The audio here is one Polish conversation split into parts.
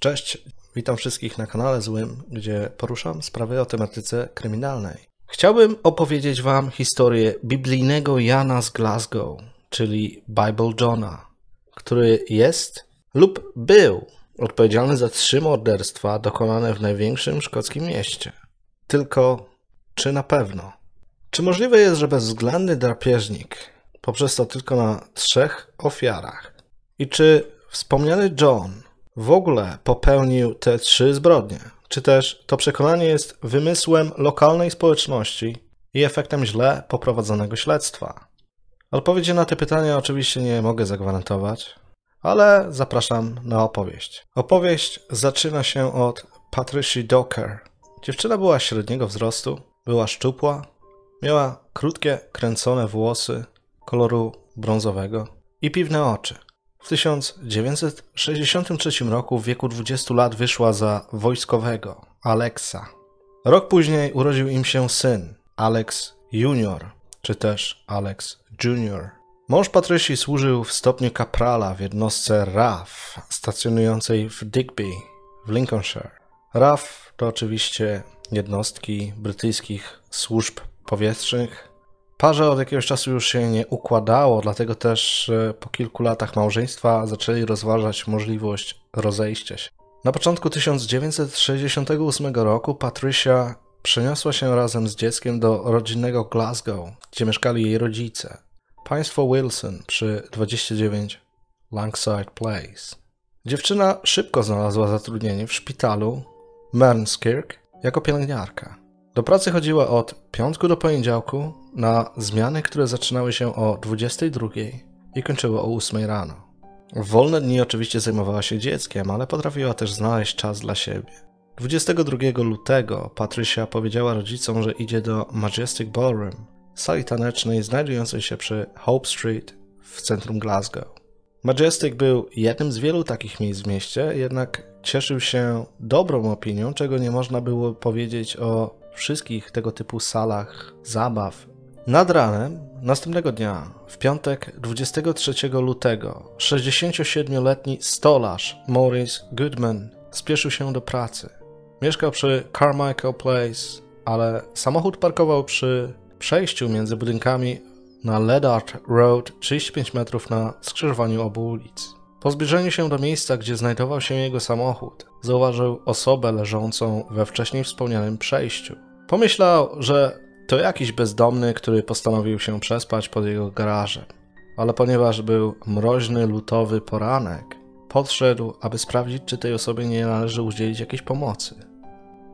Cześć, witam wszystkich na kanale Złym, gdzie poruszam sprawy o tematyce kryminalnej. Chciałbym opowiedzieć Wam historię biblijnego Jana z Glasgow, czyli Bible Johna, który jest lub był odpowiedzialny za trzy morderstwa dokonane w największym szkockim mieście. Tylko czy na pewno? Czy możliwe jest, że bezwzględny drapieżnik poprzez to tylko na trzech ofiarach? I czy wspomniany John w ogóle popełnił te trzy zbrodnie? Czy też to przekonanie jest wymysłem lokalnej społeczności i efektem źle poprowadzonego śledztwa? Odpowiedzi na te pytania oczywiście nie mogę zagwarantować, ale zapraszam na opowieść. Opowieść zaczyna się od Patricia Docker. Dziewczyna była średniego wzrostu, była szczupła, miała krótkie, kręcone włosy koloru brązowego i piwne oczy. W 1963 roku w wieku 20 lat wyszła za wojskowego Alexa. Rok później urodził im się syn Alex Junior, czy też Alex Junior. Mąż Patrycji służył w stopniu kaprala w jednostce RAF stacjonującej w Digby w Lincolnshire. RAF to oczywiście jednostki brytyjskich służb powietrznych. Parze od jakiegoś czasu już się nie układało, dlatego też e, po kilku latach małżeństwa zaczęli rozważać możliwość rozejścia się. Na początku 1968 roku Patricia przeniosła się razem z dzieckiem do rodzinnego Glasgow, gdzie mieszkali jej rodzice. Państwo Wilson przy 29 Langside Place. Dziewczyna szybko znalazła zatrudnienie w szpitalu Mernskirk jako pielęgniarka. Do pracy chodziła od piątku do poniedziałku na zmiany, które zaczynały się o 22 i kończyły o 8 rano. W wolne dni oczywiście zajmowała się dzieckiem, ale potrafiła też znaleźć czas dla siebie. 22 lutego Patrycja powiedziała rodzicom, że idzie do Majestic Ballroom, sali tanecznej znajdującej się przy Hope Street w centrum Glasgow. Majestic był jednym z wielu takich miejsc w mieście, jednak cieszył się dobrą opinią, czego nie można było powiedzieć o wszystkich tego typu salach zabaw. Nad ranem następnego dnia, w piątek 23 lutego, 67-letni stolarz Maurice Goodman spieszył się do pracy. Mieszkał przy Carmichael Place, ale samochód parkował przy przejściu między budynkami na Ledart Road 35 metrów na skrzyżowaniu obu ulic. Po zbliżeniu się do miejsca, gdzie znajdował się jego samochód, zauważył osobę leżącą we wcześniej wspomnianym przejściu. Pomyślał, że to jakiś bezdomny, który postanowił się przespać pod jego garażem. Ale ponieważ był mroźny, lutowy poranek, podszedł, aby sprawdzić, czy tej osobie nie należy udzielić jakiejś pomocy.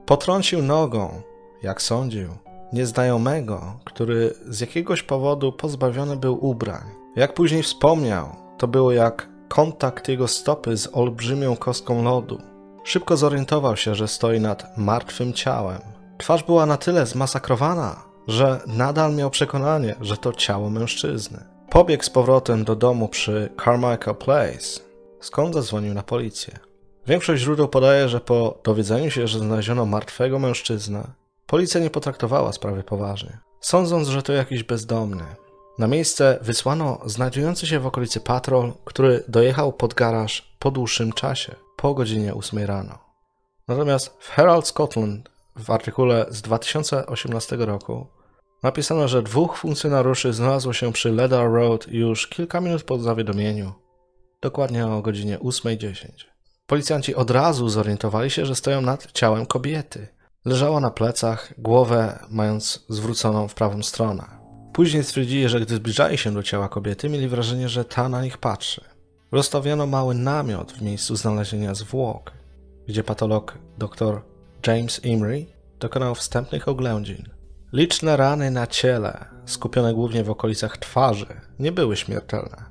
Potrącił nogą, jak sądził, nieznajomego, który z jakiegoś powodu pozbawiony był ubrań. Jak później wspomniał, to było jak kontakt jego stopy z olbrzymią kostką lodu. Szybko zorientował się, że stoi nad martwym ciałem. Twarz była na tyle zmasakrowana, że nadal miał przekonanie, że to ciało mężczyzny. Pobiegł z powrotem do domu przy Carmichael Place, skąd zadzwonił na policję. Większość źródeł podaje, że po dowiedzeniu się, że znaleziono martwego mężczyznę, policja nie potraktowała sprawy poważnie, sądząc, że to jakiś bezdomny. Na miejsce wysłano znajdujący się w okolicy patrol, który dojechał pod garaż po dłuższym czasie, po godzinie 8 rano. Natomiast w Herald Scotland w artykule z 2018 roku napisano, że dwóch funkcjonariuszy znalazło się przy Ledar Road już kilka minut po zawiadomieniu, dokładnie o godzinie 8.10. Policjanci od razu zorientowali się, że stoją nad ciałem kobiety. Leżała na plecach, głowę mając zwróconą w prawą stronę. Później stwierdzili, że gdy zbliżali się do ciała kobiety, mieli wrażenie, że ta na nich patrzy. Rozstawiono mały namiot w miejscu znalezienia zwłok, gdzie patolog dr James Imrie dokonał wstępnych oględzin. Liczne rany na ciele, skupione głównie w okolicach twarzy, nie były śmiertelne.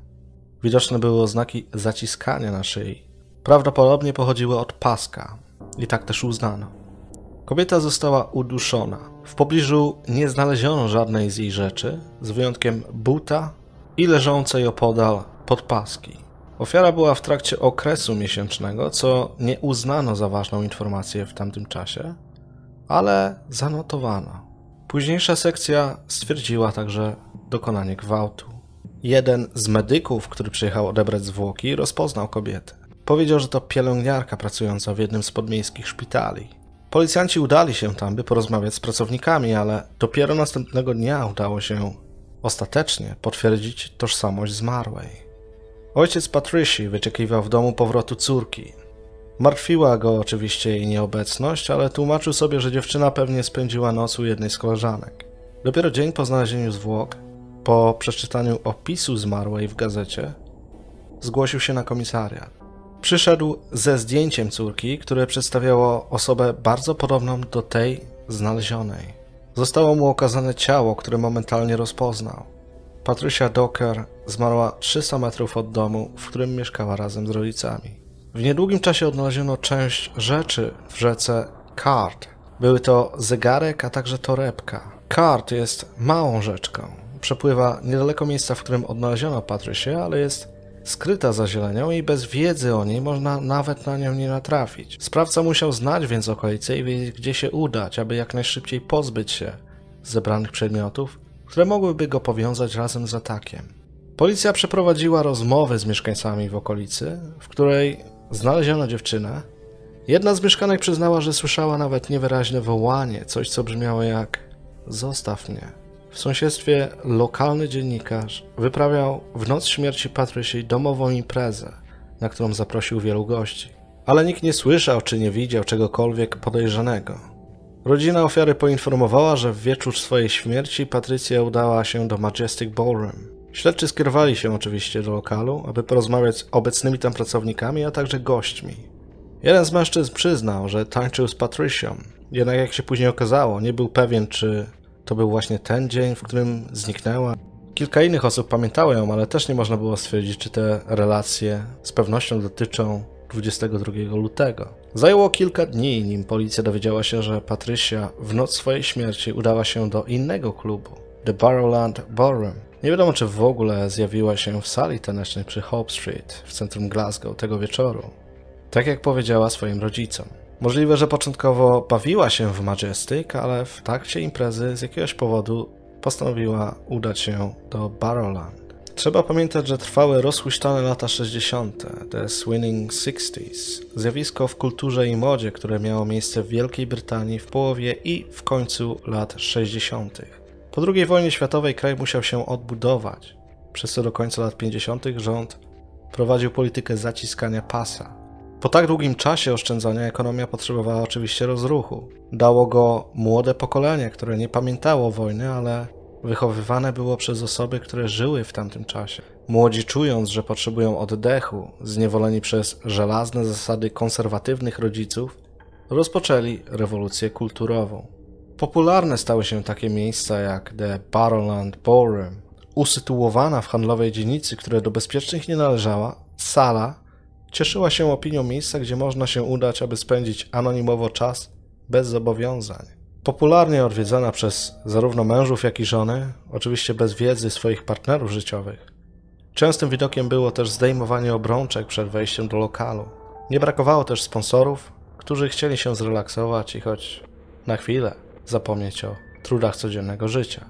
Widoczne były oznaki zaciskania na szyi. Prawdopodobnie pochodziły od paska i tak też uznano. Kobieta została uduszona. W pobliżu nie znaleziono żadnej z jej rzeczy, z wyjątkiem buta i leżącej opodal podpaski. Ofiara była w trakcie okresu miesięcznego, co nie uznano za ważną informację w tamtym czasie, ale zanotowano. Późniejsza sekcja stwierdziła także dokonanie gwałtu. Jeden z medyków, który przyjechał odebrać zwłoki, rozpoznał kobietę. Powiedział, że to pielęgniarka pracująca w jednym z podmiejskich szpitali. Policjanci udali się tam, by porozmawiać z pracownikami, ale dopiero następnego dnia udało się ostatecznie potwierdzić tożsamość zmarłej. Ojciec Patrici wyczekiwał w domu powrotu córki. Martwiła go oczywiście jej nieobecność, ale tłumaczył sobie, że dziewczyna pewnie spędziła noc u jednej z koleżanek. Dopiero dzień po znalezieniu zwłok, po przeczytaniu opisu zmarłej w gazecie, zgłosił się na komisariat. Przyszedł ze zdjęciem córki, które przedstawiało osobę bardzo podobną do tej znalezionej. Zostało mu okazane ciało, które momentalnie rozpoznał. Patricia Docker zmarła 300 metrów od domu, w którym mieszkała razem z rodzicami. W niedługim czasie odnaleziono część rzeczy w rzece Card. Były to zegarek, a także torebka. Card jest małą rzeczką. Przepływa niedaleko miejsca, w którym odnaleziono Patrycję, ale jest skryta za zielenią i bez wiedzy o niej można nawet na nią nie natrafić. Sprawca musiał znać więc okolice i wiedzieć, gdzie się udać, aby jak najszybciej pozbyć się zebranych przedmiotów, które mogłyby go powiązać razem z atakiem. Policja przeprowadziła rozmowy z mieszkańcami w okolicy, w której znaleziono dziewczynę. Jedna z mieszkanek przyznała, że słyszała nawet niewyraźne wołanie, coś co brzmiało jak Zostaw mnie. W sąsiedztwie lokalny dziennikarz wyprawiał w noc śmierci Patrysi domową imprezę, na którą zaprosił wielu gości. Ale nikt nie słyszał czy nie widział czegokolwiek podejrzanego. Rodzina ofiary poinformowała, że w wieczór swojej śmierci Patrycja udała się do Majestic Ballroom. Śledczy skierowali się oczywiście do lokalu, aby porozmawiać z obecnymi tam pracownikami, a także gośćmi. Jeden z mężczyzn przyznał, że tańczył z Patrycją, jednak jak się później okazało, nie był pewien, czy to był właśnie ten dzień, w którym zniknęła. Kilka innych osób pamiętało ją, ale też nie można było stwierdzić, czy te relacje z pewnością dotyczą 22 lutego. Zajęło kilka dni, nim policja dowiedziała się, że Patrycja w noc swojej śmierci udała się do innego klubu, The Barrowland Ballroom. Nie wiadomo, czy w ogóle zjawiła się w sali tanecznej przy Hope Street w centrum Glasgow tego wieczoru. Tak jak powiedziała swoim rodzicom. Możliwe, że początkowo bawiła się w Majestic, ale w trakcie imprezy z jakiegoś powodu postanowiła udać się do Barrowland. Trzeba pamiętać, że trwały rozhuśtane lata 60., the swinging 60s, zjawisko w kulturze i modzie, które miało miejsce w Wielkiej Brytanii w połowie i w końcu lat 60. Po II wojnie światowej kraj musiał się odbudować, przez co do końca lat 50. rząd prowadził politykę zaciskania pasa. Po tak długim czasie oszczędzania ekonomia potrzebowała oczywiście rozruchu. Dało go młode pokolenie, które nie pamiętało wojny, ale wychowywane było przez osoby, które żyły w tamtym czasie. Młodzi czując, że potrzebują oddechu, zniewoleni przez żelazne zasady konserwatywnych rodziców, rozpoczęli rewolucję kulturową. Popularne stały się takie miejsca jak The Barrowland Ballroom, usytuowana w handlowej dzielnicy, która do bezpiecznych nie należała, sala cieszyła się opinią miejsca, gdzie można się udać, aby spędzić anonimowo czas bez zobowiązań. Popularnie odwiedzana przez zarówno mężów, jak i żony, oczywiście bez wiedzy swoich partnerów życiowych. Częstym widokiem było też zdejmowanie obrączek przed wejściem do lokalu. Nie brakowało też sponsorów, którzy chcieli się zrelaksować i choć na chwilę zapomnieć o trudach codziennego życia.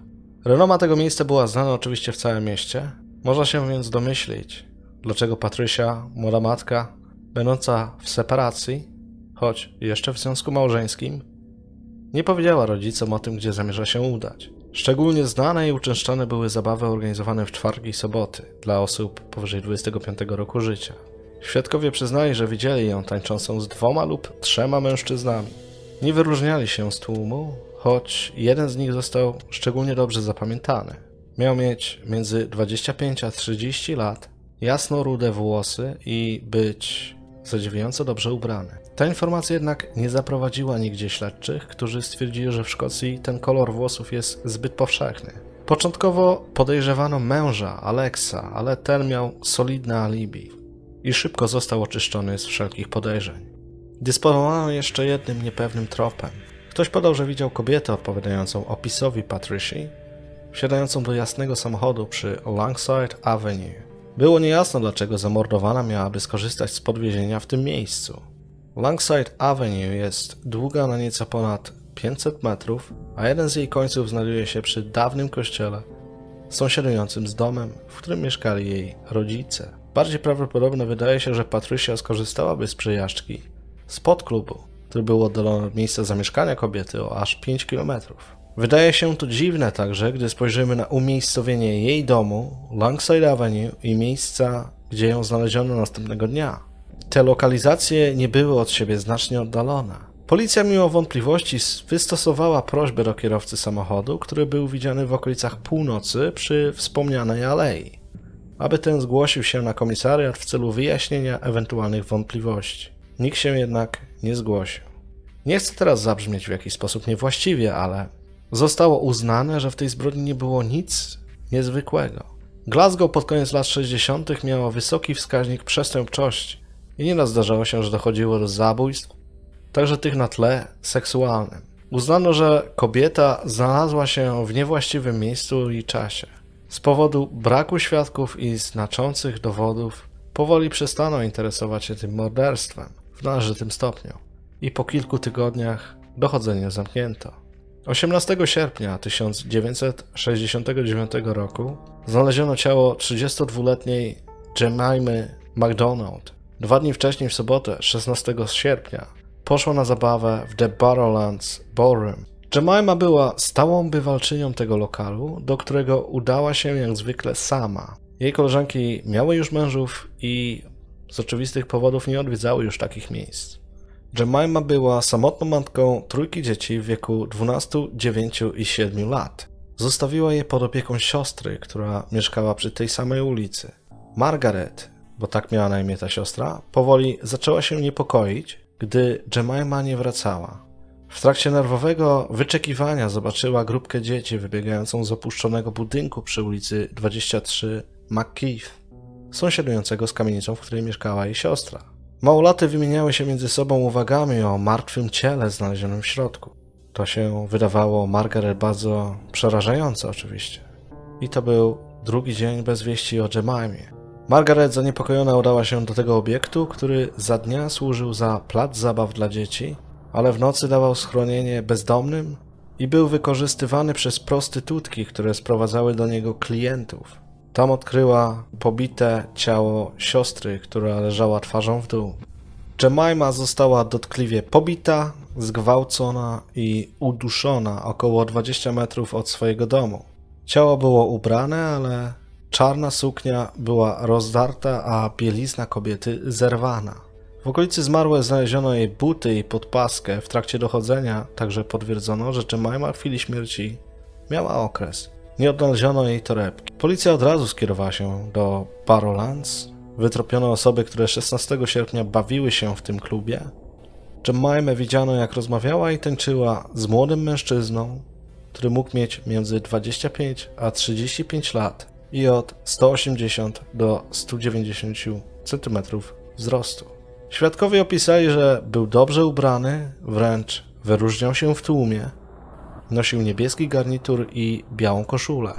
Renoma tego miejsca była znana oczywiście w całym mieście. Można się więc domyślić, dlaczego Patrysia, młoda matka, będąca w separacji, choć jeszcze w związku małżeńskim, nie powiedziała rodzicom o tym, gdzie zamierza się udać. Szczególnie znane i uczęszczane były zabawy organizowane w czwartki i soboty dla osób powyżej 25 roku życia. Świadkowie przyznali, że widzieli ją tańczącą z dwoma lub trzema mężczyznami. Nie wyróżniali się z tłumu, choć jeden z nich został szczególnie dobrze zapamiętany. Miał mieć między 25 a 30 lat, jasno-rude włosy i być zadziwiająco dobrze ubrany. Ta informacja jednak nie zaprowadziła nigdzie śledczych, którzy stwierdzili, że w Szkocji ten kolor włosów jest zbyt powszechny. Początkowo podejrzewano męża, Alexa, ale ten miał solidne alibi i szybko został oczyszczony z wszelkich podejrzeń. Dysponowano jeszcze jednym niepewnym tropem. Ktoś podał, że widział kobietę odpowiadającą opisowi Patricia, wsiadającą do jasnego samochodu przy Langside Avenue. Było niejasne, dlaczego zamordowana miałaby skorzystać z podwiezienia w tym miejscu. Langside Avenue jest długa na nieco ponad 500 metrów, a jeden z jej końców znajduje się przy dawnym kościele, sąsiadującym z domem, w którym mieszkali jej rodzice. Bardziej prawdopodobne wydaje się, że Patrycja skorzystałaby z przejażdżki spod klubu, który był oddalony od miejsca zamieszkania kobiety o aż 5 km. Wydaje się to dziwne także, gdy spojrzymy na umiejscowienie jej domu, Langside Avenue i miejsca, gdzie ją znaleziono następnego dnia. Te lokalizacje nie były od siebie znacznie oddalone. Policja mimo wątpliwości wystosowała prośbę do kierowcy samochodu, który był widziany w okolicach północy przy wspomnianej alei, aby ten zgłosił się na komisariat w celu wyjaśnienia ewentualnych wątpliwości. Nikt się jednak nie zgłosił. Nie chcę teraz zabrzmieć w jakiś sposób niewłaściwie, ale zostało uznane, że w tej zbrodni nie było nic niezwykłego. Glasgow pod koniec lat 60. miało wysoki wskaźnik przestępczości i nieraz zdarzało się, że dochodziło do zabójstw, także tych na tle seksualnym. Uznano, że kobieta znalazła się w niewłaściwym miejscu i czasie. Z powodu braku świadków i znaczących dowodów powoli przestano interesować się tym morderstwem w należytym stopniu i po kilku tygodniach dochodzenie zamknięto. 18 sierpnia 1969 roku znaleziono ciało 32-letniej Jemimy McDonald. Dwa dni wcześniej, w sobotę, 16 sierpnia, poszła na zabawę w The Barrowlands Ballroom. Jemima była stałą bywalczynią tego lokalu, do którego udała się jak zwykle sama. Jej koleżanki miały już mężów i z oczywistych powodów nie odwiedzały już takich miejsc. Jemima była samotną matką trójki dzieci w wieku 12, 9 i 7 lat. Zostawiła je pod opieką siostry, która mieszkała przy tej samej ulicy. Margaret, bo tak miała na imię ta siostra, powoli zaczęła się niepokoić, gdy Jemima nie wracała. W trakcie nerwowego wyczekiwania zobaczyła grupkę dzieci wybiegającą z opuszczonego budynku przy ulicy 23 McKeith, sąsiadującego z kamienicą, w której mieszkała jej siostra. Małolaty wymieniały się między sobą uwagami o martwym ciele znalezionym w środku. To się wydawało Margaret bardzo przerażające oczywiście. I to był drugi dzień bez wieści o Jemimie. Margaret zaniepokojona udała się do tego obiektu, który za dnia służył za plac zabaw dla dzieci, ale w nocy dawał schronienie bezdomnym i był wykorzystywany przez prostytutki, które sprowadzały do niego klientów. Tam odkryła pobite ciało siostry, która leżała twarzą w dół. Jemima została dotkliwie pobita, zgwałcona i uduszona około 20 metrów od swojego domu. Ciało było ubrane, ale czarna suknia była rozdarta, a bielizna kobiety zerwana. W okolicy zmarłej znaleziono jej buty i podpaskę. W trakcie dochodzenia także potwierdzono, że Jemima w chwili śmierci miała okres. Nie odnaleziono jej torebki. Policja od razu skierowała się do Barrowlands. Wytropiono osoby, które 16 sierpnia bawiły się w tym klubie. Jemima widziano jak rozmawiała i tańczyła z młodym mężczyzną, który mógł mieć między 25 a 35 lat i od 180 do 190 cm wzrostu. Świadkowie opisali, że był dobrze ubrany, wręcz wyróżniał się w tłumie. Nosił niebieski garnitur i białą koszulę.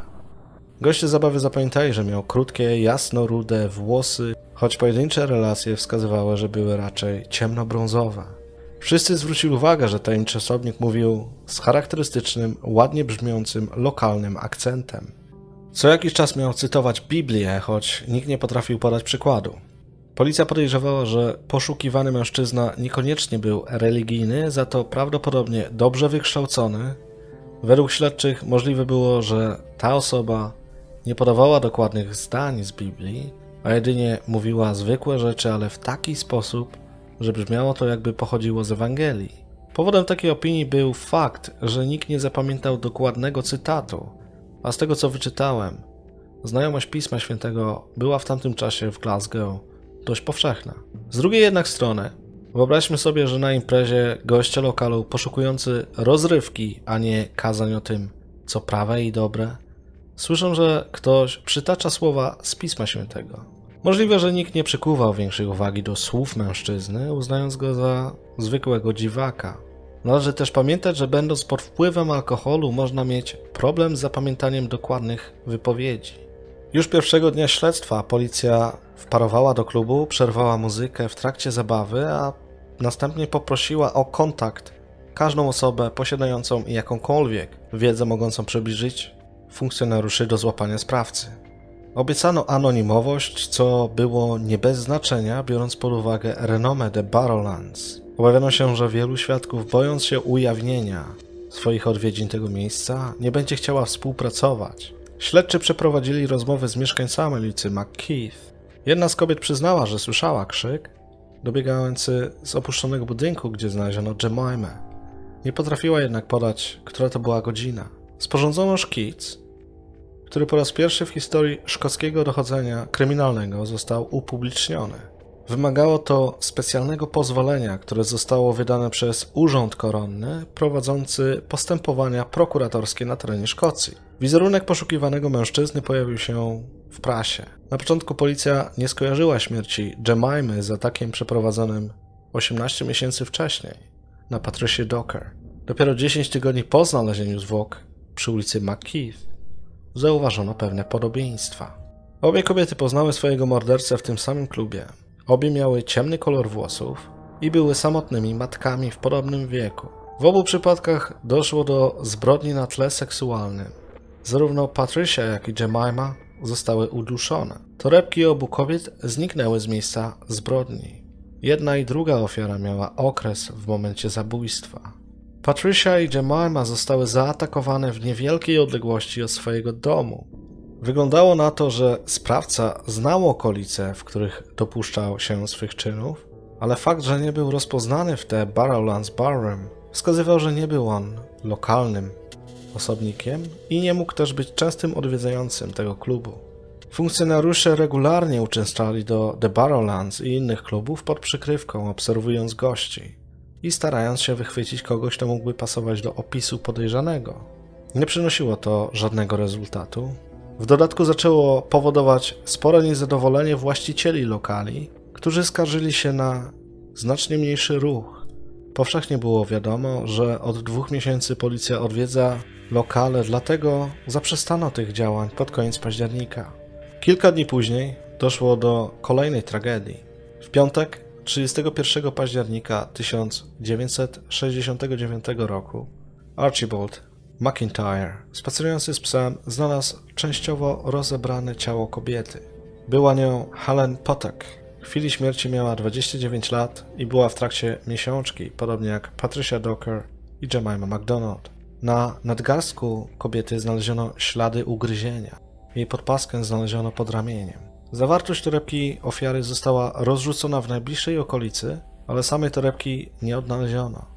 Goście zabawy zapamiętali, że miał krótkie, jasno-rude włosy, choć pojedyncze relacje wskazywały, że były raczej ciemnobrązowe. Wszyscy zwrócili uwagę, że tajemniczy osobnik mówił z charakterystycznym, ładnie brzmiącym, lokalnym akcentem. Co jakiś czas miał cytować Biblię, choć nikt nie potrafił podać przykładu. Policja podejrzewała, że poszukiwany mężczyzna niekoniecznie był religijny, za to prawdopodobnie dobrze wykształcony. Według śledczych możliwe było, że ta osoba nie podawała dokładnych zdań z Biblii, a jedynie mówiła zwykłe rzeczy, ale w taki sposób, że brzmiało to jakby pochodziło z Ewangelii. Powodem takiej opinii był fakt, że nikt nie zapamiętał dokładnego cytatu, a z tego co wyczytałem, znajomość Pisma Świętego była w tamtym czasie w Glasgow dość powszechna. Z drugiej jednak strony, wyobraźmy sobie, że na imprezie goście lokalu poszukujący rozrywki, a nie kazań o tym, co prawe i dobre, słyszą, że ktoś przytacza słowa z Pisma Świętego. Możliwe, że nikt nie przykuwał większej uwagi do słów mężczyzny, uznając go za zwykłego dziwaka. Należy też pamiętać, że będąc pod wpływem alkoholu można mieć problem z zapamiętaniem dokładnych wypowiedzi. Już pierwszego dnia śledztwa policja wparowała do klubu, przerwała muzykę w trakcie zabawy, a następnie poprosiła o kontakt każdą osobę posiadającą jakąkolwiek wiedzę mogącą przybliżyć funkcjonariuszy do złapania sprawcy. Obiecano anonimowość, co było nie bez znaczenia, biorąc pod uwagę renomę The Barrowlands. Obawiano się, że wielu świadków, bojąc się ujawnienia swoich odwiedzin tego miejsca, nie będzie chciała współpracować. Śledczy przeprowadzili rozmowy z mieszkańcami ulicy McKeith. Jedna z kobiet przyznała, że słyszała krzyk dobiegający z opuszczonego budynku, gdzie znaleziono Jemimę. Nie potrafiła jednak podać, która to była godzina. Sporządzono szkic, który po raz pierwszy w historii szkockiego dochodzenia kryminalnego został upubliczniony. Wymagało to specjalnego pozwolenia, które zostało wydane przez Urząd Koronny prowadzący postępowania prokuratorskie na terenie Szkocji. Wizerunek poszukiwanego mężczyzny pojawił się w prasie. Na początku policja nie skojarzyła śmierci Jemimy z atakiem przeprowadzonym 18 miesięcy wcześniej na Patricia Docker. Dopiero 10 tygodni po znalezieniu zwłok przy ulicy McKeith zauważono pewne podobieństwa. Obie kobiety poznały swojego mordercę w tym samym klubie. Obie miały ciemny kolor włosów i były samotnymi matkami w podobnym wieku. W obu przypadkach doszło do zbrodni na tle seksualnym. Zarówno Patricia, jak i Jemima zostały uduszone. Torebki obu kobiet zniknęły z miejsca zbrodni. Jedna i druga ofiara miała okres w momencie zabójstwa. Patricia i Jemima zostały zaatakowane w niewielkiej odległości od swojego domu. Wyglądało na to, że sprawca znał okolice, w których dopuszczał się swych czynów, ale fakt, że nie był rozpoznany w te Barrowlands Barroom wskazywał, że nie był on lokalnym osobnikiem i nie mógł też być częstym odwiedzającym tego klubu. Funkcjonariusze regularnie uczęszczali do The Barrowlands i innych klubów pod przykrywką, obserwując gości i starając się wychwycić kogoś, kto mógłby pasować do opisu podejrzanego. Nie przynosiło to żadnego rezultatu. W dodatku zaczęło powodować spore niezadowolenie właścicieli lokali, którzy skarżyli się na znacznie mniejszy ruch. Powszechnie było wiadomo, że od dwóch miesięcy policja odwiedza lokale, dlatego zaprzestano tych działań pod koniec października. Kilka dni później doszło do kolejnej tragedii. W piątek 31 października 1969 roku Archibald McIntyre, spacerujący z psem, znalazł częściowo rozebrane ciało kobiety. Była nią Helen Potek. W chwili śmierci miała 29 lat i była w trakcie miesiączki, podobnie jak Patricia Docker i Jemima MacDonald. Na nadgarstku kobiety znaleziono ślady ugryzienia. Jej podpaskę znaleziono pod ramieniem. Zawartość torebki ofiary została rozrzucona w najbliższej okolicy, ale samej torebki nie odnaleziono.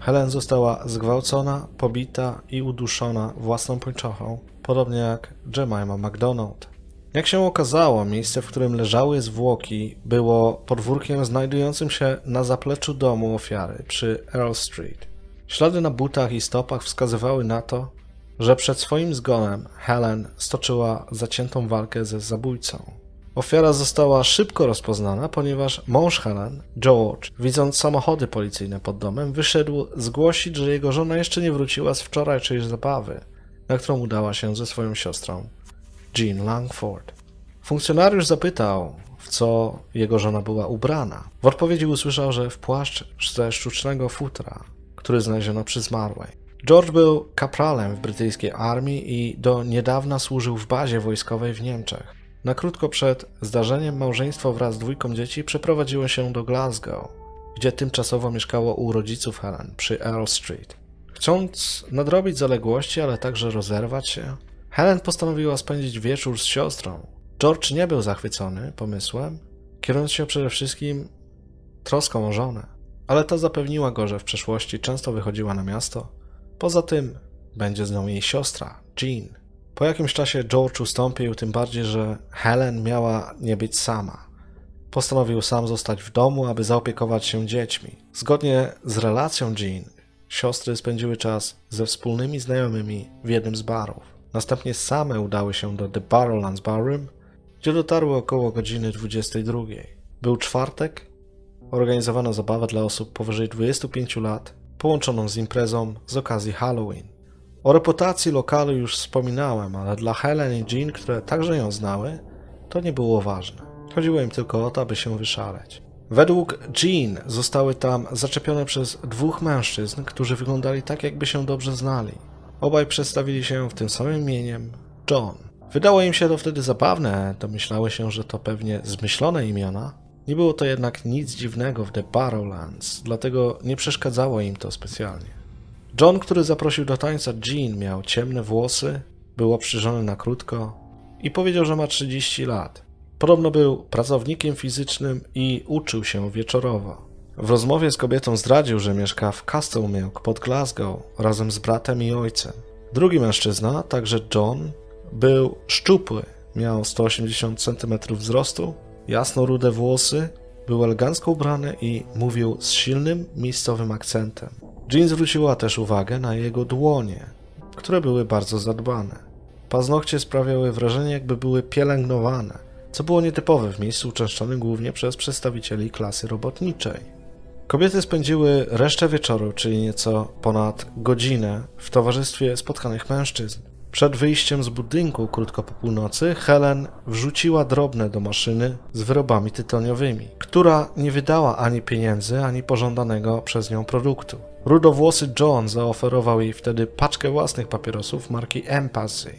Helen została zgwałcona, pobita i uduszona własną pończochą, podobnie jak Jemima MacDonald. Jak się okazało, miejsce, w którym leżały zwłoki, było podwórkiem znajdującym się na zapleczu domu ofiary przy Earl Street. Ślady na butach i stopach wskazywały na to, że przed swoim zgonem Helen stoczyła zaciętą walkę ze zabójcą. Ofiara została szybko rozpoznana, ponieważ mąż Helen, George, widząc samochody policyjne pod domem, wyszedł zgłosić, że jego żona jeszcze nie wróciła z wczorajszej zabawy, na którą udała się ze swoją siostrą, Jean Langford. Funkcjonariusz zapytał, w co jego żona była ubrana. W odpowiedzi usłyszał, że w płaszcz ze sztucznego futra, który znaleziono przy zmarłej. George był kapralem w brytyjskiej armii i do niedawna służył w bazie wojskowej w Niemczech. Na krótko przed zdarzeniem małżeństwo wraz z dwójką dzieci przeprowadziło się do Glasgow, gdzie tymczasowo mieszkało u rodziców Helen przy Earl Street. Chcąc nadrobić zaległości, ale także rozerwać się, Helen postanowiła spędzić wieczór z siostrą. George nie był zachwycony pomysłem, kierując się przede wszystkim troską o żonę, ale ta zapewniła go, że w przeszłości często wychodziła na miasto. Poza tym będzie z nią jej siostra, Jean. Po jakimś czasie George ustąpił, tym bardziej, że Helen miała nie być sama. Postanowił sam zostać w domu, aby zaopiekować się dziećmi. Zgodnie z relacją Jean, siostry spędziły czas ze wspólnymi znajomymi w jednym z barów. Następnie same udały się do The Barrowlands Barroom, gdzie dotarły około godziny 22. Był czwartek, organizowano zabawę dla osób powyżej 25 lat, połączoną z imprezą z okazji Halloween. O reputacji lokalu już wspominałem, ale dla Helen i Jean, które także ją znały, to nie było ważne. Chodziło im tylko o to, aby się wyszaleć. Według Jean zostały tam zaczepione przez dwóch mężczyzn, którzy wyglądali tak, jakby się dobrze znali. Obaj przedstawili się w tym samym imieniem John. Wydało im się to wtedy zabawne, domyślały się, że to pewnie zmyślone imiona. Nie było to jednak nic dziwnego w The Barrowlands, dlatego nie przeszkadzało im to specjalnie. John, który zaprosił do tańca Jean, miał ciemne włosy, był oprzyżony na krótko i powiedział, że ma 30 lat. Podobno był pracownikiem fizycznym i uczył się wieczorowo. W rozmowie z kobietą zdradził, że mieszka w Castlemilk pod Glasgow razem z bratem i ojcem. Drugi mężczyzna, także John, był szczupły, miał 180 cm wzrostu, jasno rude włosy, był elegancko ubrany i mówił z silnym miejscowym akcentem. Jean zwróciła też uwagę na jego dłonie, które były bardzo zadbane. Paznokcie sprawiały wrażenie, jakby były pielęgnowane, co było nietypowe w miejscu uczęszczonym głównie przez przedstawicieli klasy robotniczej. Kobiety spędziły resztę wieczoru, czyli nieco ponad godzinę, w towarzystwie spotkanych mężczyzn. Przed wyjściem z budynku krótko po północy Helen wrzuciła drobne do maszyny z wyrobami tytoniowymi, która nie wydała ani pieniędzy, ani pożądanego przez nią produktu. Rudowłosy John zaoferował jej wtedy paczkę własnych papierosów marki Empathy,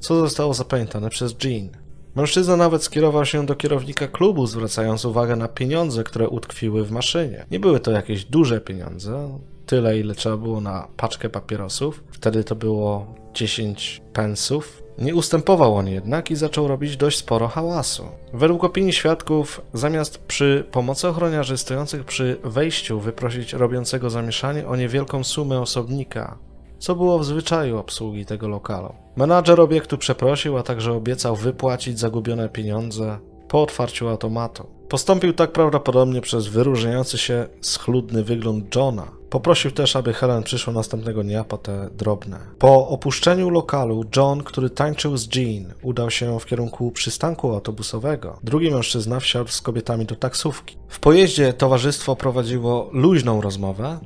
co zostało zapamiętane przez Jean. Mężczyzna nawet skierował się do kierownika klubu, zwracając uwagę na pieniądze, które utkwiły w maszynie. Nie były to jakieś duże pieniądze, tyle ile trzeba było na paczkę papierosów. Wtedy to było 10 pensów. Nie ustępował on jednak i zaczął robić dość sporo hałasu. Według opinii świadków, zamiast przy pomocy ochroniarzy stojących przy wejściu wyprosić robiącego zamieszanie o niewielką sumę osobnika, co było w zwyczaju obsługi tego lokalu. Menadżer obiektu przeprosił, a także obiecał wypłacić zagubione pieniądze po otwarciu automatu. Postąpił tak prawdopodobnie przez wyróżniający się schludny wygląd Johna. Poprosił też, aby Helen przyszła następnego dnia po te drobne. Po opuszczeniu lokalu, John, który tańczył z Jean, udał się w kierunku przystanku autobusowego. Drugi mężczyzna wsiadł z kobietami do taksówki. W pojeździe towarzystwo prowadziło luźną rozmowę,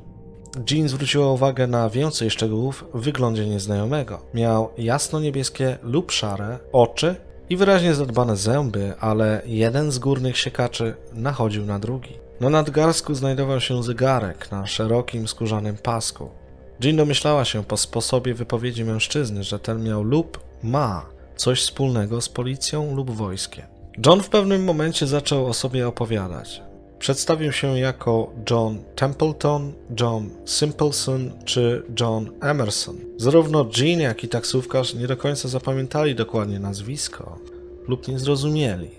Jean zwróciła uwagę na więcej szczegółów w wyglądzie nieznajomego. Miał jasno-niebieskie lub szare oczy i wyraźnie zadbane zęby, ale jeden z górnych siekaczy nachodził na drugi. Na nadgarstku znajdował się zegarek na szerokim, skórzanym pasku. Jean domyślała się po sposobie wypowiedzi mężczyzny, że ten miał lub ma coś wspólnego z policją lub wojskiem. John w pewnym momencie zaczął o sobie opowiadać. Przedstawił się jako John Templeton, John Simpleson czy John Emerson. Zarówno Jean, jak i taksówkarz nie do końca zapamiętali dokładnie nazwisko lub nie zrozumieli,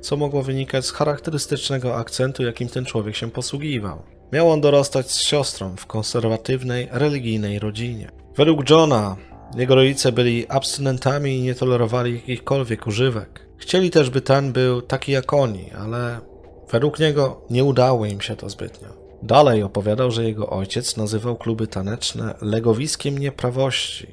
co mogło wynikać z charakterystycznego akcentu, jakim ten człowiek się posługiwał. Miał on dorastać z siostrą w konserwatywnej, religijnej rodzinie. Według Johna jego rodzice byli abstynentami i nie tolerowali jakichkolwiek używek. Chcieli też, by ten był taki jak oni, ale Według niego nie udało im się to zbytnio. Dalej opowiadał, że jego ojciec nazywał kluby taneczne legowiskiem nieprawości,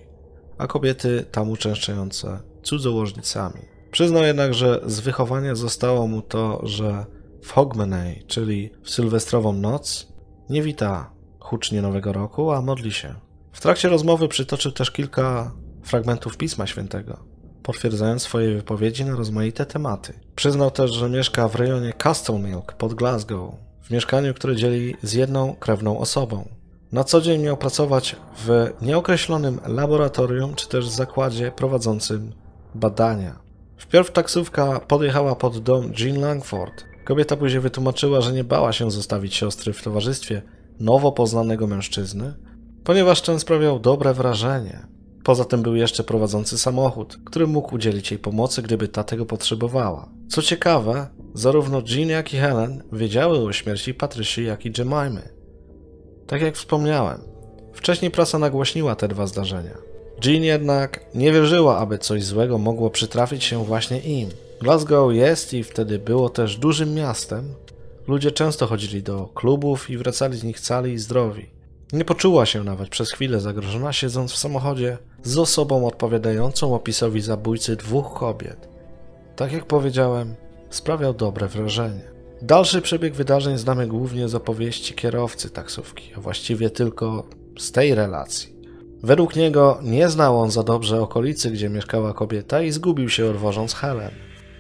a kobiety tam uczęszczające cudzołożnicami. Przyznał jednak, że z wychowania zostało mu to, że w Hogmanay, czyli w sylwestrową noc, nie wita hucznie Nowego Roku, a modli się. W trakcie rozmowy przytoczył też kilka fragmentów Pisma Świętego potwierdzając swoje wypowiedzi na rozmaite tematy. Przyznał też, że mieszka w rejonie Castlemilk pod Glasgow, w mieszkaniu, które dzieli z jedną krewną osobą. Na co dzień miał pracować w nieokreślonym laboratorium czy też zakładzie prowadzącym badania. Wpierw taksówka podjechała pod dom Jean Langford. Kobieta później wytłumaczyła, że nie bała się zostawić siostry w towarzystwie nowo poznanego mężczyzny, ponieważ ten sprawiał dobre wrażenie. Poza tym był jeszcze prowadzący samochód, który mógł udzielić jej pomocy, gdyby ta tego potrzebowała. Co ciekawe, zarówno Jean jak i Helen wiedziały o śmierci Patricia jak i Jemimy. Tak jak wspomniałem, wcześniej prasa nagłośniła te dwa zdarzenia. Jean jednak nie wierzyła, aby coś złego mogło przytrafić się właśnie im. Glasgow jest i wtedy było też dużym miastem. Ludzie często chodzili do klubów i wracali z nich cali i zdrowi. Nie poczuła się nawet przez chwilę zagrożona, siedząc w samochodzie z osobą odpowiadającą opisowi zabójcy dwóch kobiet. Tak jak powiedziałem, sprawiał dobre wrażenie. Dalszy przebieg wydarzeń znamy głównie z opowieści kierowcy taksówki, a właściwie tylko z tej relacji. Według niego nie znał on za dobrze okolicy, gdzie mieszkała kobieta i zgubił się odwożąc Helen.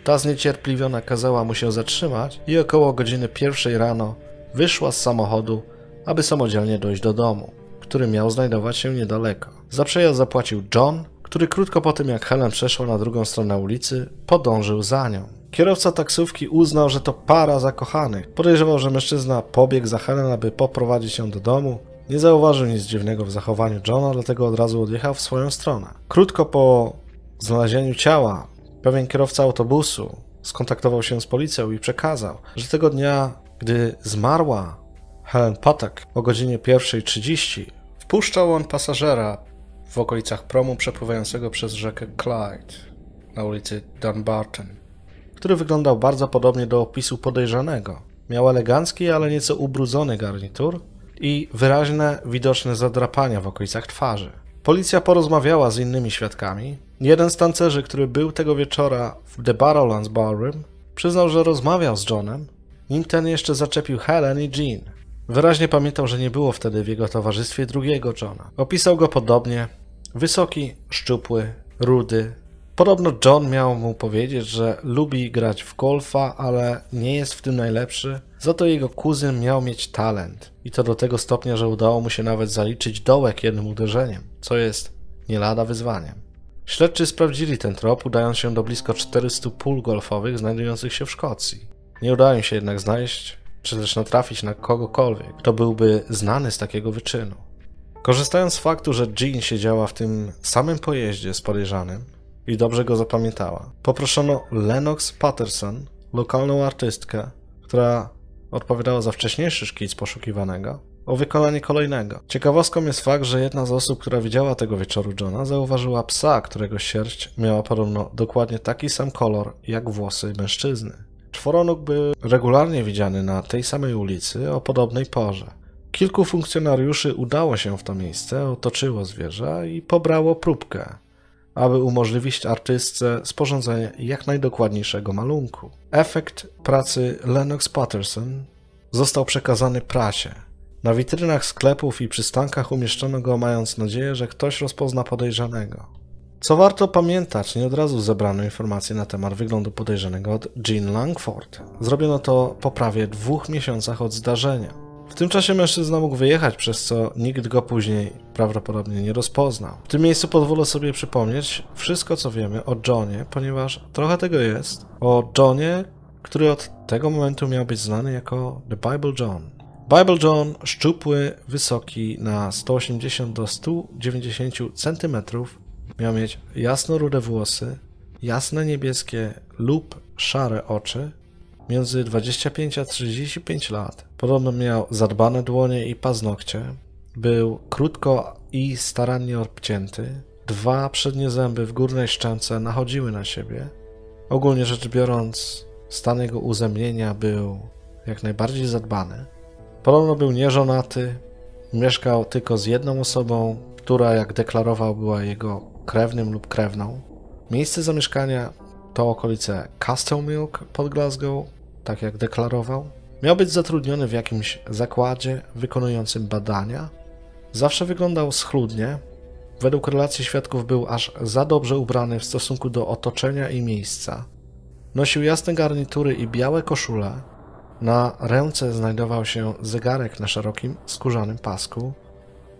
Ta zniecierpliwiona kazała mu się zatrzymać i około godziny pierwszej rano wyszła z samochodu aby samodzielnie dojść do domu, który miał znajdować się niedaleko. Za przejazd zapłacił John, który krótko po tym jak Helen przeszła na drugą stronę ulicy, podążył za nią. Kierowca taksówki uznał, że to para zakochanych. Podejrzewał, że mężczyzna pobiegł za Helen, aby poprowadzić ją do domu. Nie zauważył nic dziwnego w zachowaniu Johna, dlatego od razu odjechał w swoją stronę. Krótko po znalezieniu ciała, pewien kierowca autobusu skontaktował się z policją i przekazał, że tego dnia, gdy zmarła Helen Patek o godzinie 1.30, wpuszczał on pasażera w okolicach promu przepływającego przez rzekę Clyde na ulicy Dunbarton, który wyglądał bardzo podobnie do opisu podejrzanego. Miał elegancki, ale nieco ubrudzony garnitur i wyraźne, widoczne zadrapania w okolicach twarzy. Policja porozmawiała z innymi świadkami. Jeden z tancerzy, który był tego wieczora w The Barrowlands Ballroom, przyznał, że rozmawiał z Johnem, nim ten jeszcze zaczepił Helen i Jean. Wyraźnie pamiętał, że nie było wtedy w jego towarzystwie drugiego Johna. Opisał go podobnie. Wysoki, szczupły, rudy. Podobno John miał mu powiedzieć, że lubi grać w golfa, ale nie jest w tym najlepszy. Za to jego kuzyn miał mieć talent. I to do tego stopnia, że udało mu się nawet zaliczyć dołek jednym uderzeniem, co jest nie lada wyzwaniem. Śledczy sprawdzili ten trop, udając się do blisko 400 pól golfowych znajdujących się w Szkocji. Nie udało im się jednak znaleźć czy też natrafić na kogokolwiek, kto byłby znany z takiego wyczynu. Korzystając z faktu, że Jean siedziała w tym samym pojeździe z podejrzanym i dobrze go zapamiętała, poproszono Lennox Patterson, lokalną artystkę, która odpowiadała za wcześniejszy szkic poszukiwanego, o wykonanie kolejnego. Ciekawostką jest fakt, że jedna z osób, która widziała tego wieczoru Johna, zauważyła psa, którego sierść miała podobno dokładnie taki sam kolor jak włosy mężczyzny. Czworonóg był regularnie widziany na tej samej ulicy o podobnej porze. Kilku funkcjonariuszy udało się w to miejsce, otoczyło zwierzę i pobrało próbkę, aby umożliwić artystce sporządzenie jak najdokładniejszego malunku. Efekt pracy Lennox Patterson został przekazany prasie. Na witrynach sklepów i przystankach umieszczono go, mając nadzieję, że ktoś rozpozna podejrzanego. Co warto pamiętać, nie od razu zebrano informacje na temat wyglądu podejrzanego od Jean Langford. Zrobiono to po prawie dwóch miesiącach od zdarzenia. W tym czasie mężczyzna mógł wyjechać, przez co nikt go później prawdopodobnie nie rozpoznał. W tym miejscu pozwolę sobie przypomnieć wszystko, co wiemy o Johnie, ponieważ trochę tego jest. O Johnie, który od tego momentu miał być znany jako The Bible John. Bible John, szczupły, wysoki na 180 do 190 cm, Miał mieć jasno-rude włosy, jasne niebieskie lub szare oczy, między 25 a 35 lat. Podobno miał zadbane dłonie i paznokcie. Był krótko i starannie obcięty. Dwa przednie zęby w górnej szczęce nachodziły na siebie. Ogólnie rzecz biorąc, stan jego uzębienia był jak najbardziej zadbany. Podobno był nieżonaty, mieszkał tylko z jedną osobą, która, jak deklarował, była jego krewnym lub krewną. Miejsce zamieszkania to okolice Castlemilk pod Glasgow, tak jak deklarował. Miał być zatrudniony w jakimś zakładzie wykonującym badania. Zawsze wyglądał schludnie. Według relacji świadków był aż za dobrze ubrany w stosunku do otoczenia i miejsca. Nosił jasne garnitury i białe koszule. Na ręce znajdował się zegarek na szerokim, skórzanym pasku.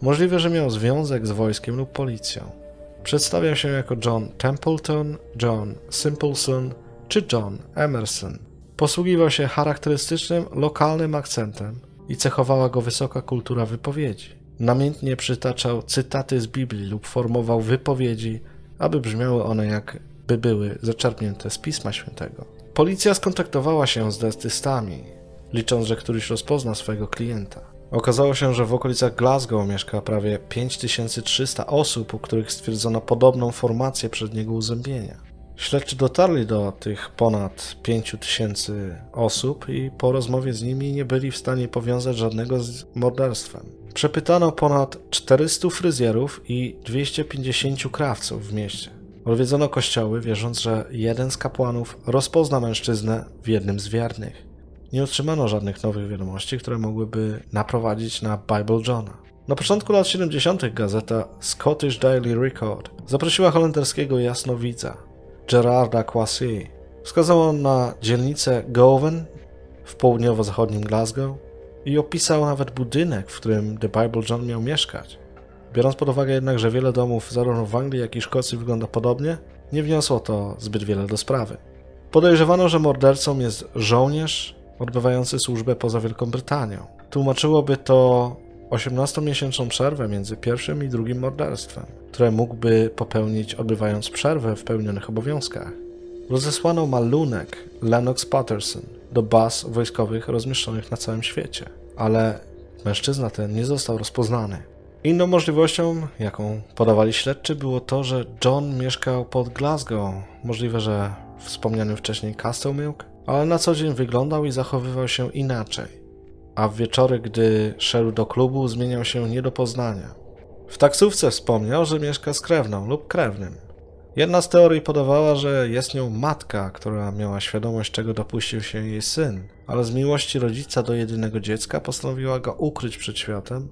Możliwe, że miał związek z wojskiem lub policją. Przedstawiał się jako John Templeton, John Simpleson czy John Emerson. Posługiwał się charakterystycznym lokalnym akcentem i cechowała go wysoka kultura wypowiedzi. Namiętnie przytaczał cytaty z Biblii lub formował wypowiedzi, aby brzmiały one jakby były zaczerpnięte z Pisma Świętego. Policja skontaktowała się z dentystami, licząc, że któryś rozpozna swojego klienta. Okazało się, że w okolicach Glasgow mieszka prawie 5300 osób, u których stwierdzono podobną formację przedniego uzębienia. Śledczy dotarli do tych ponad 5000 osób i po rozmowie z nimi nie byli w stanie powiązać żadnego z morderstwem. Przepytano ponad 400 fryzjerów i 250 krawców w mieście. Odwiedzono kościoły, wierząc, że jeden z kapłanów rozpozna mężczyznę w jednym z wiernych nie otrzymano żadnych nowych wiadomości, które mogłyby naprowadzić na Bible Johna. Na początku lat 70. gazeta Scottish Daily Record zaprosiła holenderskiego jasnowidza Gerarda Quasi. Wskazał on na dzielnicę Gowen w południowo-zachodnim Glasgow i opisał nawet budynek, w którym The Bible John miał mieszkać. Biorąc pod uwagę jednak, że wiele domów zarówno w Anglii, jak i Szkocji wygląda podobnie, nie wniosło to zbyt wiele do sprawy. Podejrzewano, że mordercą jest żołnierz odbywający służbę poza Wielką Brytanią. Tłumaczyłoby to 18-miesięczną przerwę między pierwszym i drugim morderstwem, które mógłby popełnić odbywając przerwę w pełnionych obowiązkach. Rozesłano malunek Lennox Patterson do baz wojskowych rozmieszczonych na całym świecie, ale mężczyzna ten nie został rozpoznany. Inną możliwością, jaką podawali śledczy, było to, że John mieszkał pod Glasgow. Możliwe, że wspomnianym wcześniej Castlemilk, ale na co dzień wyglądał i zachowywał się inaczej, a w wieczory, gdy szedł do klubu, zmieniał się nie do poznania. W taksówce wspomniał, że mieszka z krewną lub krewnym. Jedna z teorii podawała, że jest nią matka, która miała świadomość, czego dopuścił się jej syn, ale z miłości rodzica do jedynego dziecka postanowiła go ukryć przed światem,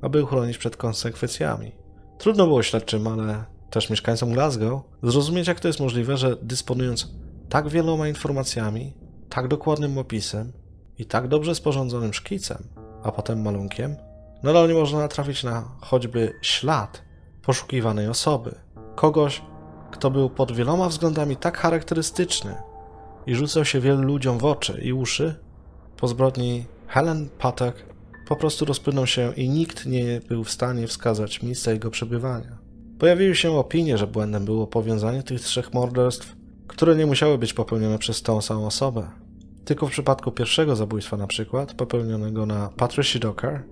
aby uchronić przed konsekwencjami. Trudno było śledczym, ale też mieszkańcom Glasgow zrozumieć, jak to jest możliwe, że dysponując tak wieloma informacjami, tak dokładnym opisem i tak dobrze sporządzonym szkicem, a potem malunkiem, nadal nie można natrafić na choćby ślad poszukiwanej osoby. Kogoś, kto był pod wieloma względami tak charakterystyczny i rzucał się wielu ludziom w oczy i uszy, po zbrodni Helen Patek po prostu rozpłynął się i nikt nie był w stanie wskazać miejsca jego przebywania. Pojawiły się opinie, że błędem było powiązanie tych trzech morderstw, które nie musiały być popełnione przez tą samą osobę. Tylko w przypadku pierwszego zabójstwa na przykład, popełnionego na Patricia Docker,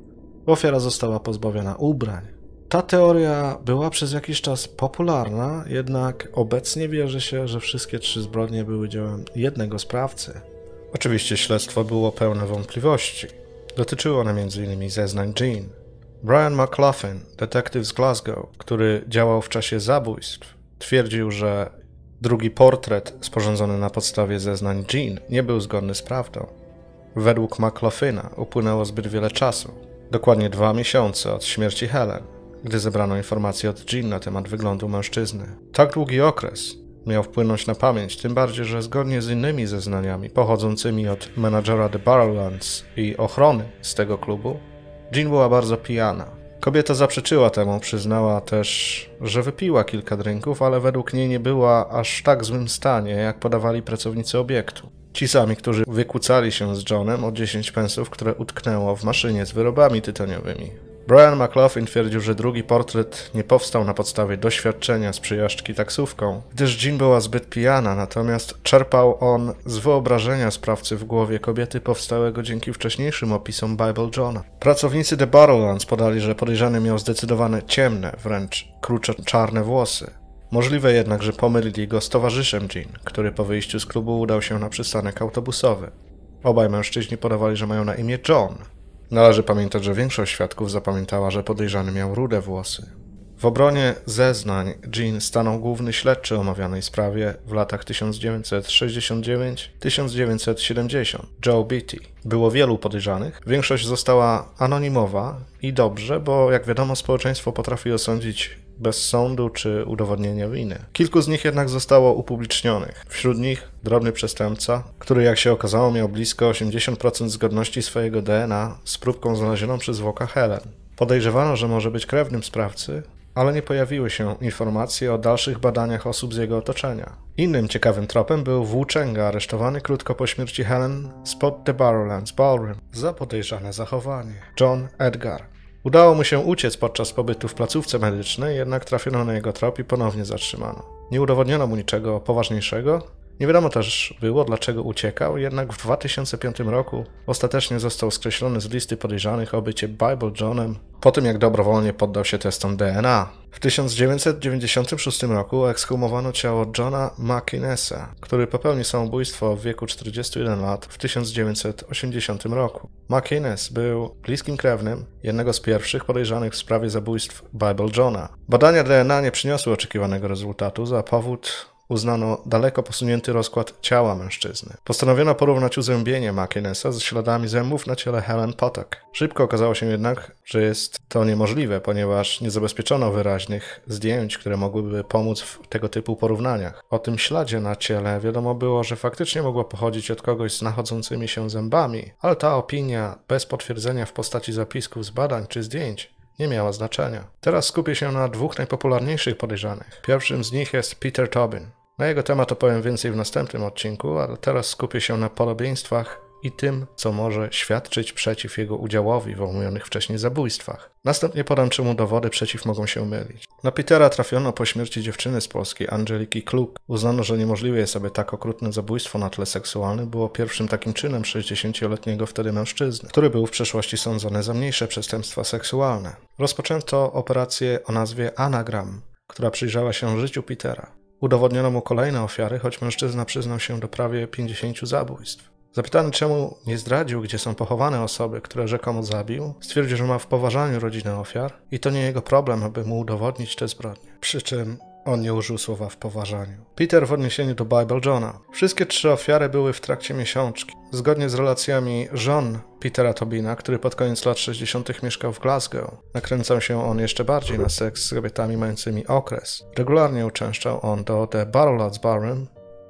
ofiara została pozbawiona ubrań. Ta teoria była przez jakiś czas popularna, jednak obecnie wierzy się, że wszystkie trzy zbrodnie były dziełem jednego sprawcy. Oczywiście śledztwo było pełne wątpliwości. Dotyczyły one m.in. zeznań Jean. Brian McLaughlin, detektyw z Glasgow, który działał w czasie zabójstw, twierdził, że drugi portret sporządzony na podstawie zeznań Jean nie był zgodny z prawdą. Według McLaughlina upłynęło zbyt wiele czasu, dokładnie dwa miesiące od śmierci Helen, gdy zebrano informacje od Jean na temat wyglądu mężczyzny. Tak długi okres miał wpłynąć na pamięć, tym bardziej, że zgodnie z innymi zeznaniami pochodzącymi od menadżera The Barrowlands i ochrony z tego klubu, Jean była bardzo pijana. Kobieta zaprzeczyła temu, przyznała też, że wypiła kilka drinków, ale według niej nie była aż tak złym stanie, jak podawali pracownicy obiektu. Ci sami, którzy wykłócali się z Johnem o 10 pensów, które utknęło w maszynie z wyrobami tytoniowymi. Brian McLaughlin twierdził, że drugi portret nie powstał na podstawie doświadczenia z przejażdżki taksówką, gdyż Jean była zbyt pijana, natomiast czerpał on z wyobrażenia sprawcy w głowie kobiety powstałego dzięki wcześniejszym opisom Bible Johna. Pracownicy The Barrowlands podali, że podejrzany miał zdecydowane ciemne, wręcz krucze czarne włosy. Możliwe jednak, że pomylili go z towarzyszem Jean, który po wyjściu z klubu udał się na przystanek autobusowy. Obaj mężczyźni podawali, że mają na imię John, Należy pamiętać, że większość świadków zapamiętała, że podejrzany miał rude włosy. W obronie zeznań Jean stanął główny śledczy omawianej sprawie w latach 1969-1970, Joe Beatty. Było wielu podejrzanych, większość została anonimowa i dobrze, bo jak wiadomo społeczeństwo potrafi osądzić bez sądu czy udowodnienia winy. Kilku z nich jednak zostało upublicznionych. Wśród nich drobny przestępca, który jak się okazało miał blisko 80% zgodności swojego DNA z próbką znalezioną przez Woka Helen. Podejrzewano, że może być krewnym sprawcy, ale nie pojawiły się informacje o dalszych badaniach osób z jego otoczenia. Innym ciekawym tropem był włóczęga aresztowany krótko po śmierci Helen spod The Barrowlands Ballroom za podejrzane zachowanie. John Edgar. Udało mu się uciec podczas pobytu w placówce medycznej, jednak trafiono na jego trop i ponownie zatrzymano. Nie udowodniono mu niczego poważniejszego, nie wiadomo też było, dlaczego uciekał, jednak w 2005 roku ostatecznie został skreślony z listy podejrzanych o bycie Bible Johnem po tym, jak dobrowolnie poddał się testom DNA. W 1996 roku ekshumowano ciało Johna McInnesa, który popełnił samobójstwo w wieku 41 lat w 1980 roku. McInnes był bliskim krewnym jednego z pierwszych podejrzanych w sprawie zabójstw Bible Johna. Badania DNA nie przyniosły oczekiwanego rezultatu, za powód uznano daleko posunięty rozkład ciała mężczyzny. Postanowiono porównać uzębienie McInnesa ze śladami zębów na ciele Helen Potok. Szybko okazało się jednak, że jest to niemożliwe, ponieważ nie zabezpieczono wyraźnych zdjęć, które mogłyby pomóc w tego typu porównaniach. O tym śladzie na ciele wiadomo było, że faktycznie mogło pochodzić od kogoś z nachodzącymi się zębami, ale ta opinia bez potwierdzenia w postaci zapisków z badań czy zdjęć nie miała znaczenia. Teraz skupię się na dwóch najpopularniejszych podejrzanych. Pierwszym z nich jest Peter Tobin. Na jego temat opowiem więcej w następnym odcinku, ale teraz skupię się na podobieństwach i tym, co może świadczyć przeciw jego udziałowi w omówionych wcześniej zabójstwach. Następnie podam, czemu dowody przeciw mogą się mylić. Na Petera trafiono po śmierci dziewczyny z Polski, Angeliki Kluk. Uznano, że niemożliwe jest, aby tak okrutne zabójstwo na tle seksualnym było pierwszym takim czynem 60-letniego wtedy mężczyzny, który był w przeszłości sądzony za mniejsze przestępstwa seksualne. Rozpoczęto operację o nazwie Anagram, która przyjrzała się życiu Petera. Udowodniono mu kolejne ofiary, choć mężczyzna przyznał się do prawie 50 zabójstw. Zapytany, czemu nie zdradził, gdzie są pochowane osoby, które rzekomo zabił, stwierdził, że ma w poważaniu rodzinę ofiar i to nie jego problem, aby mu udowodnić te zbrodnie. Przy czym on nie użył słowa w poważaniu. Peter w odniesieniu do Bible Johna. Wszystkie trzy ofiary były w trakcie miesiączki. Zgodnie z relacjami żon Petera Tobina, który pod koniec lat 60. mieszkał w Glasgow, nakręcał się on jeszcze bardziej na seks z kobietami mającymi okres. Regularnie uczęszczał on do The Barrowlands Barroom,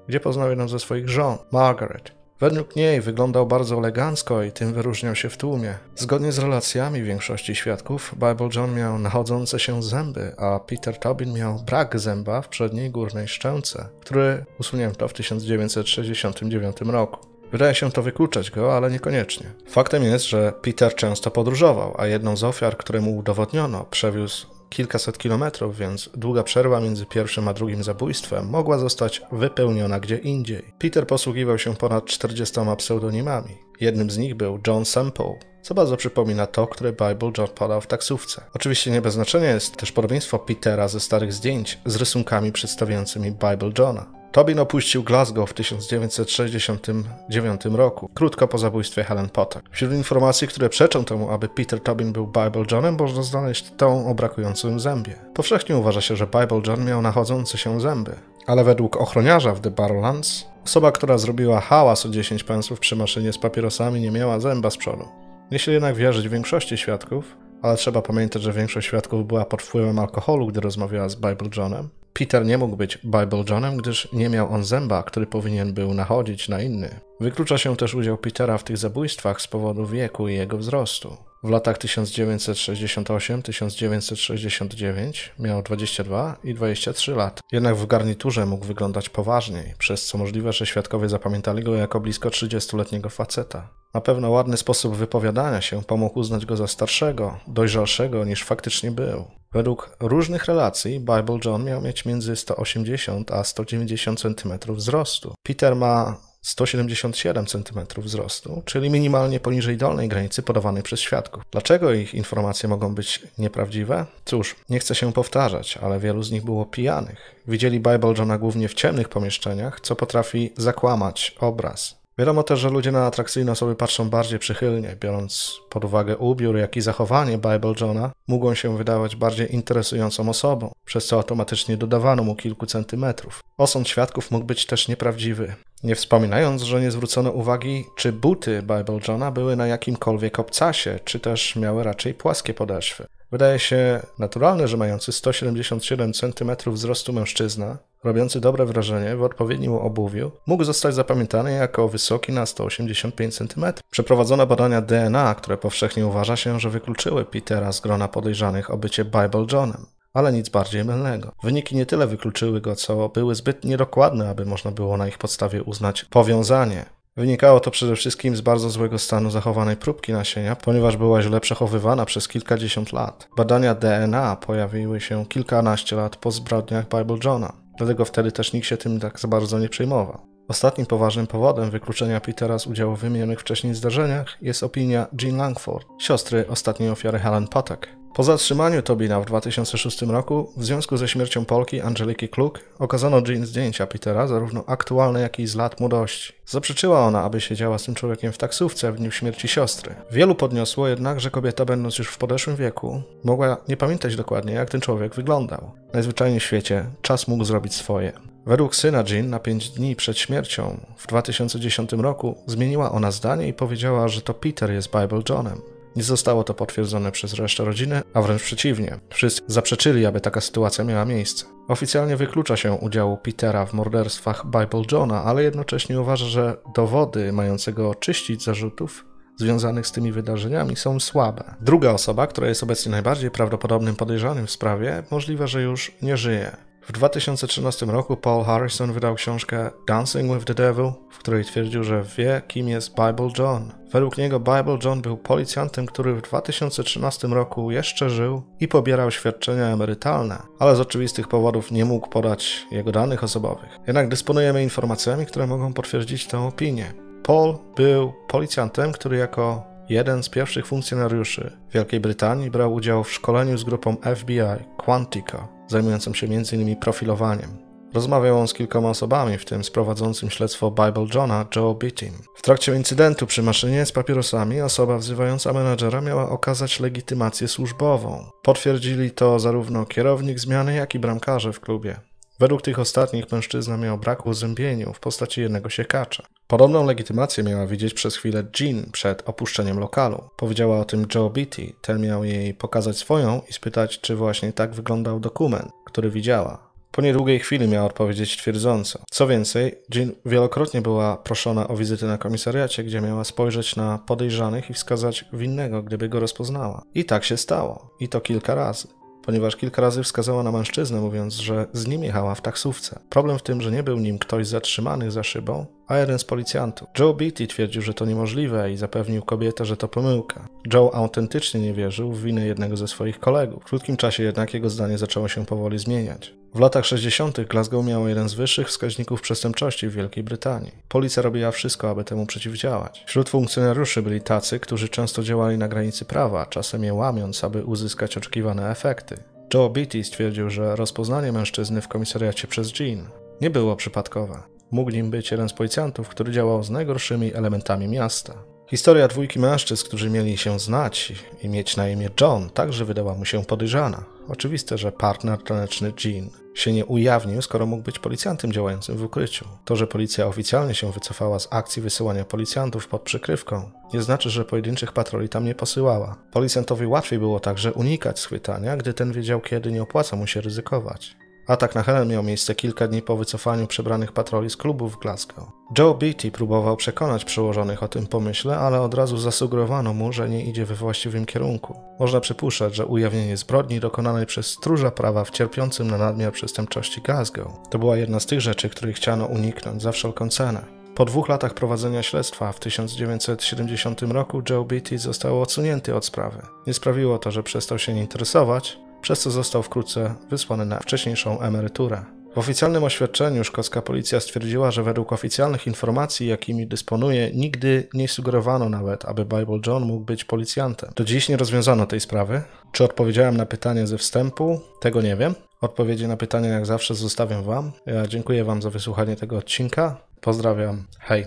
gdzie poznał jedną ze swoich żon, Margaret. Według niej wyglądał bardzo elegancko i tym wyróżniał się w tłumie. Zgodnie z relacjami większości świadków, Bible John miał nachodzące się zęby, a Peter Tobin miał brak zęba w przedniej górnej szczęce, który usunięto w 1969 roku. Wydaje się to wykluczać go, ale niekoniecznie. Faktem jest, że Peter często podróżował, a jedną z ofiar, któremu udowodniono, przewiózł kilkaset kilometrów, więc długa przerwa między pierwszym a drugim zabójstwem mogła zostać wypełniona gdzie indziej. Peter posługiwał się ponad 40 pseudonimami. Jednym z nich był John Semple, co bardzo przypomina to, które Bible John podał w taksówce. Oczywiście nie bez znaczenia jest też podobieństwo Petera ze starych zdjęć z rysunkami przedstawiającymi Bible Johna. Tobin opuścił Glasgow w 1969 roku, krótko po zabójstwie Helen Potter. Wśród informacji, które przeczą temu, aby Peter Tobin był Bible Johnem, można znaleźć tą o brakującym zębie. Powszechnie uważa się, że Bible John miał nachodzące się zęby, ale według ochroniarza w The Barrowlands, osoba, która zrobiła hałas o 10 pensów przy maszynie z papierosami, nie miała zęba z przodu. Jeśli jednak wierzyć większości świadków, ale trzeba pamiętać, że większość świadków była pod wpływem alkoholu, gdy rozmawiała z Bible Johnem, Peter nie mógł być Bible Johnem, gdyż nie miał on zęba, który powinien był nachodzić na inny. Wyklucza się też udział Petera w tych zabójstwach z powodu wieku i jego wzrostu. W latach 1968-1969 miał 22 i 23 lat. Jednak w garniturze mógł wyglądać poważniej, przez co możliwe, że świadkowie zapamiętali go jako blisko 30-letniego faceta. Na pewno ładny sposób wypowiadania się pomógł uznać go za starszego, dojrzalszego niż faktycznie był. Według różnych relacji Bible John miał mieć między 180 a 190 cm wzrostu. Peter ma 177 cm wzrostu, czyli minimalnie poniżej dolnej granicy podawanej przez świadków. Dlaczego ich informacje mogą być nieprawdziwe? Cóż, nie chcę się powtarzać, ale wielu z nich było pijanych. Widzieli Bible Johna głównie w ciemnych pomieszczeniach, co potrafi zakłamać obraz. Wiadomo też, że ludzie na atrakcyjne osoby patrzą bardziej przychylnie, biorąc pod uwagę ubiór, jak i zachowanie Bible Johna, mogą się wydawać bardziej interesującą osobą, przez co automatycznie dodawano mu kilku centymetrów. Osąd świadków mógł być też nieprawdziwy. Nie wspominając, że nie zwrócono uwagi, czy buty Bible Johna były na jakimkolwiek obcasie, czy też miały raczej płaskie podeszwy. Wydaje się naturalne, że mający 177 cm wzrostu mężczyzna, robiący dobre wrażenie w odpowiednim obuwiu, mógł zostać zapamiętany jako wysoki na 185 cm. Przeprowadzono badania DNA, które powszechnie uważa się, że wykluczyły Petera z grona podejrzanych o bycie Bible Johnem ale nic bardziej mylnego. Wyniki nie tyle wykluczyły go, co były zbyt niedokładne, aby można było na ich podstawie uznać powiązanie. Wynikało to przede wszystkim z bardzo złego stanu zachowanej próbki nasienia, ponieważ była źle przechowywana przez kilkadziesiąt lat. Badania DNA pojawiły się kilkanaście lat po zbrodniach Bible Johna, dlatego wtedy też nikt się tym tak za bardzo nie przejmował. Ostatnim poważnym powodem wykluczenia Petera z udziału w wymienionych wcześniej zdarzeniach jest opinia Jean Langford, siostry ostatniej ofiary Helen Potek. Po zatrzymaniu Tobina w 2006 roku, w związku ze śmiercią Polki Angeliki Kluk, okazano Jean zdjęcia Petera, zarówno aktualne, jak i z lat młodości. Zaprzeczyła ona, aby siedziała z tym człowiekiem w taksówce w dniu śmierci siostry. Wielu podniosło jednak, że kobieta, będąc już w podeszłym wieku, mogła nie pamiętać dokładnie, jak ten człowiek wyglądał. Najzwyczajniej w świecie czas mógł zrobić swoje. Według syna Jean na pięć dni przed śmiercią w 2010 roku zmieniła ona zdanie i powiedziała, że to Peter jest Bible Johnem. Nie zostało to potwierdzone przez resztę rodziny, a wręcz przeciwnie. Wszyscy zaprzeczyli, aby taka sytuacja miała miejsce. Oficjalnie wyklucza się udziału Petera w morderstwach Bible Johna, ale jednocześnie uważa, że dowody mające go oczyścić zarzutów związanych z tymi wydarzeniami są słabe. Druga osoba, która jest obecnie najbardziej prawdopodobnym podejrzanym w sprawie, możliwe, że już nie żyje. W 2013 roku Paul Harrison wydał książkę Dancing with the Devil, w której twierdził, że wie, kim jest Bible John. Według niego Bible John był policjantem, który w 2013 roku jeszcze żył i pobierał świadczenia emerytalne, ale z oczywistych powodów nie mógł podać jego danych osobowych. Jednak dysponujemy informacjami, które mogą potwierdzić tę opinię. Paul był policjantem, który jako jeden z pierwszych funkcjonariuszy Wielkiej Brytanii brał udział w szkoleniu z grupą FBI Quantico, zajmującą się m.in. profilowaniem. Rozmawiał on z kilkoma osobami, w tym z prowadzącym śledztwo Bible Johna Joe Beattim. W trakcie incydentu przy maszynie z papierosami osoba wzywająca menadżera miała okazać legitymację służbową. Potwierdzili to zarówno kierownik zmiany, jak i bramkarze w klubie. Według tych ostatnich mężczyzna miał brak uzębieniu w postaci jednego siekacza. Podobną legitymację miała widzieć przez chwilę Jean przed opuszczeniem lokalu. Powiedziała o tym Joe Beatty. Ten miał jej pokazać swoją i spytać, czy właśnie tak wyglądał dokument, który widziała. Po niedługiej chwili miała odpowiedzieć twierdząco. Co więcej, Jean wielokrotnie była proszona o wizytę na komisariacie, gdzie miała spojrzeć na podejrzanych i wskazać winnego, gdyby go rozpoznała. I tak się stało. I to kilka razy ponieważ kilka razy wskazała na mężczyznę, mówiąc, że z nim jechała w taksówce. Problem w tym, że nie był nim ktoś zatrzymany za szybą, a jeden z policjantów. Joe Beatty twierdził, że to niemożliwe i zapewnił kobietę, że to pomyłka. Joe autentycznie nie wierzył w winę jednego ze swoich kolegów. W krótkim czasie jednak jego zdanie zaczęło się powoli zmieniać. W latach 60. Glasgow miało jeden z wyższych wskaźników przestępczości w Wielkiej Brytanii. Policja robiła wszystko, aby temu przeciwdziałać. Wśród funkcjonariuszy byli tacy, którzy często działali na granicy prawa, czasem je łamiąc, aby uzyskać oczekiwane efekty. Joe Beatty stwierdził, że rozpoznanie mężczyzny w komisariacie przez Jean nie było przypadkowe. Mógł nim być jeden z policjantów, który działał z najgorszymi elementami miasta. Historia dwójki mężczyzn, którzy mieli się znać i mieć na imię John, także wydała mu się podejrzana. Oczywiste, że partner taneczny Jean się nie ujawnił, skoro mógł być policjantem działającym w ukryciu. To, że policja oficjalnie się wycofała z akcji wysyłania policjantów pod przykrywką, nie znaczy, że pojedynczych patroli tam nie posyłała. Policjantowi łatwiej było także unikać schwytania, gdy ten wiedział, kiedy nie opłaca mu się ryzykować. Atak na Helen miał miejsce kilka dni po wycofaniu przebranych patroli z klubu w Glasgow. Joe Beatty próbował przekonać przełożonych o tym pomyśle, ale od razu zasugerowano mu, że nie idzie we właściwym kierunku. Można przypuszczać, że ujawnienie zbrodni dokonanej przez stróża prawa w cierpiącym na nadmiar przestępczości Glasgow to była jedna z tych rzeczy, których chciano uniknąć za wszelką cenę. Po dwóch latach prowadzenia śledztwa w 1970 roku Joe Beatty został odsunięty od sprawy. Nie sprawiło to, że przestał się interesować, przez co został wkrótce wysłany na wcześniejszą emeryturę. W oficjalnym oświadczeniu szkocka policja stwierdziła, że według oficjalnych informacji, jakimi dysponuje, nigdy nie sugerowano nawet, aby Bible John mógł być policjantem. Do dziś nie rozwiązano tej sprawy. Czy odpowiedziałem na pytanie ze wstępu? Tego nie wiem. Odpowiedzi na pytania jak zawsze zostawiam Wam. Ja dziękuję Wam za wysłuchanie tego odcinka. Pozdrawiam. Hej.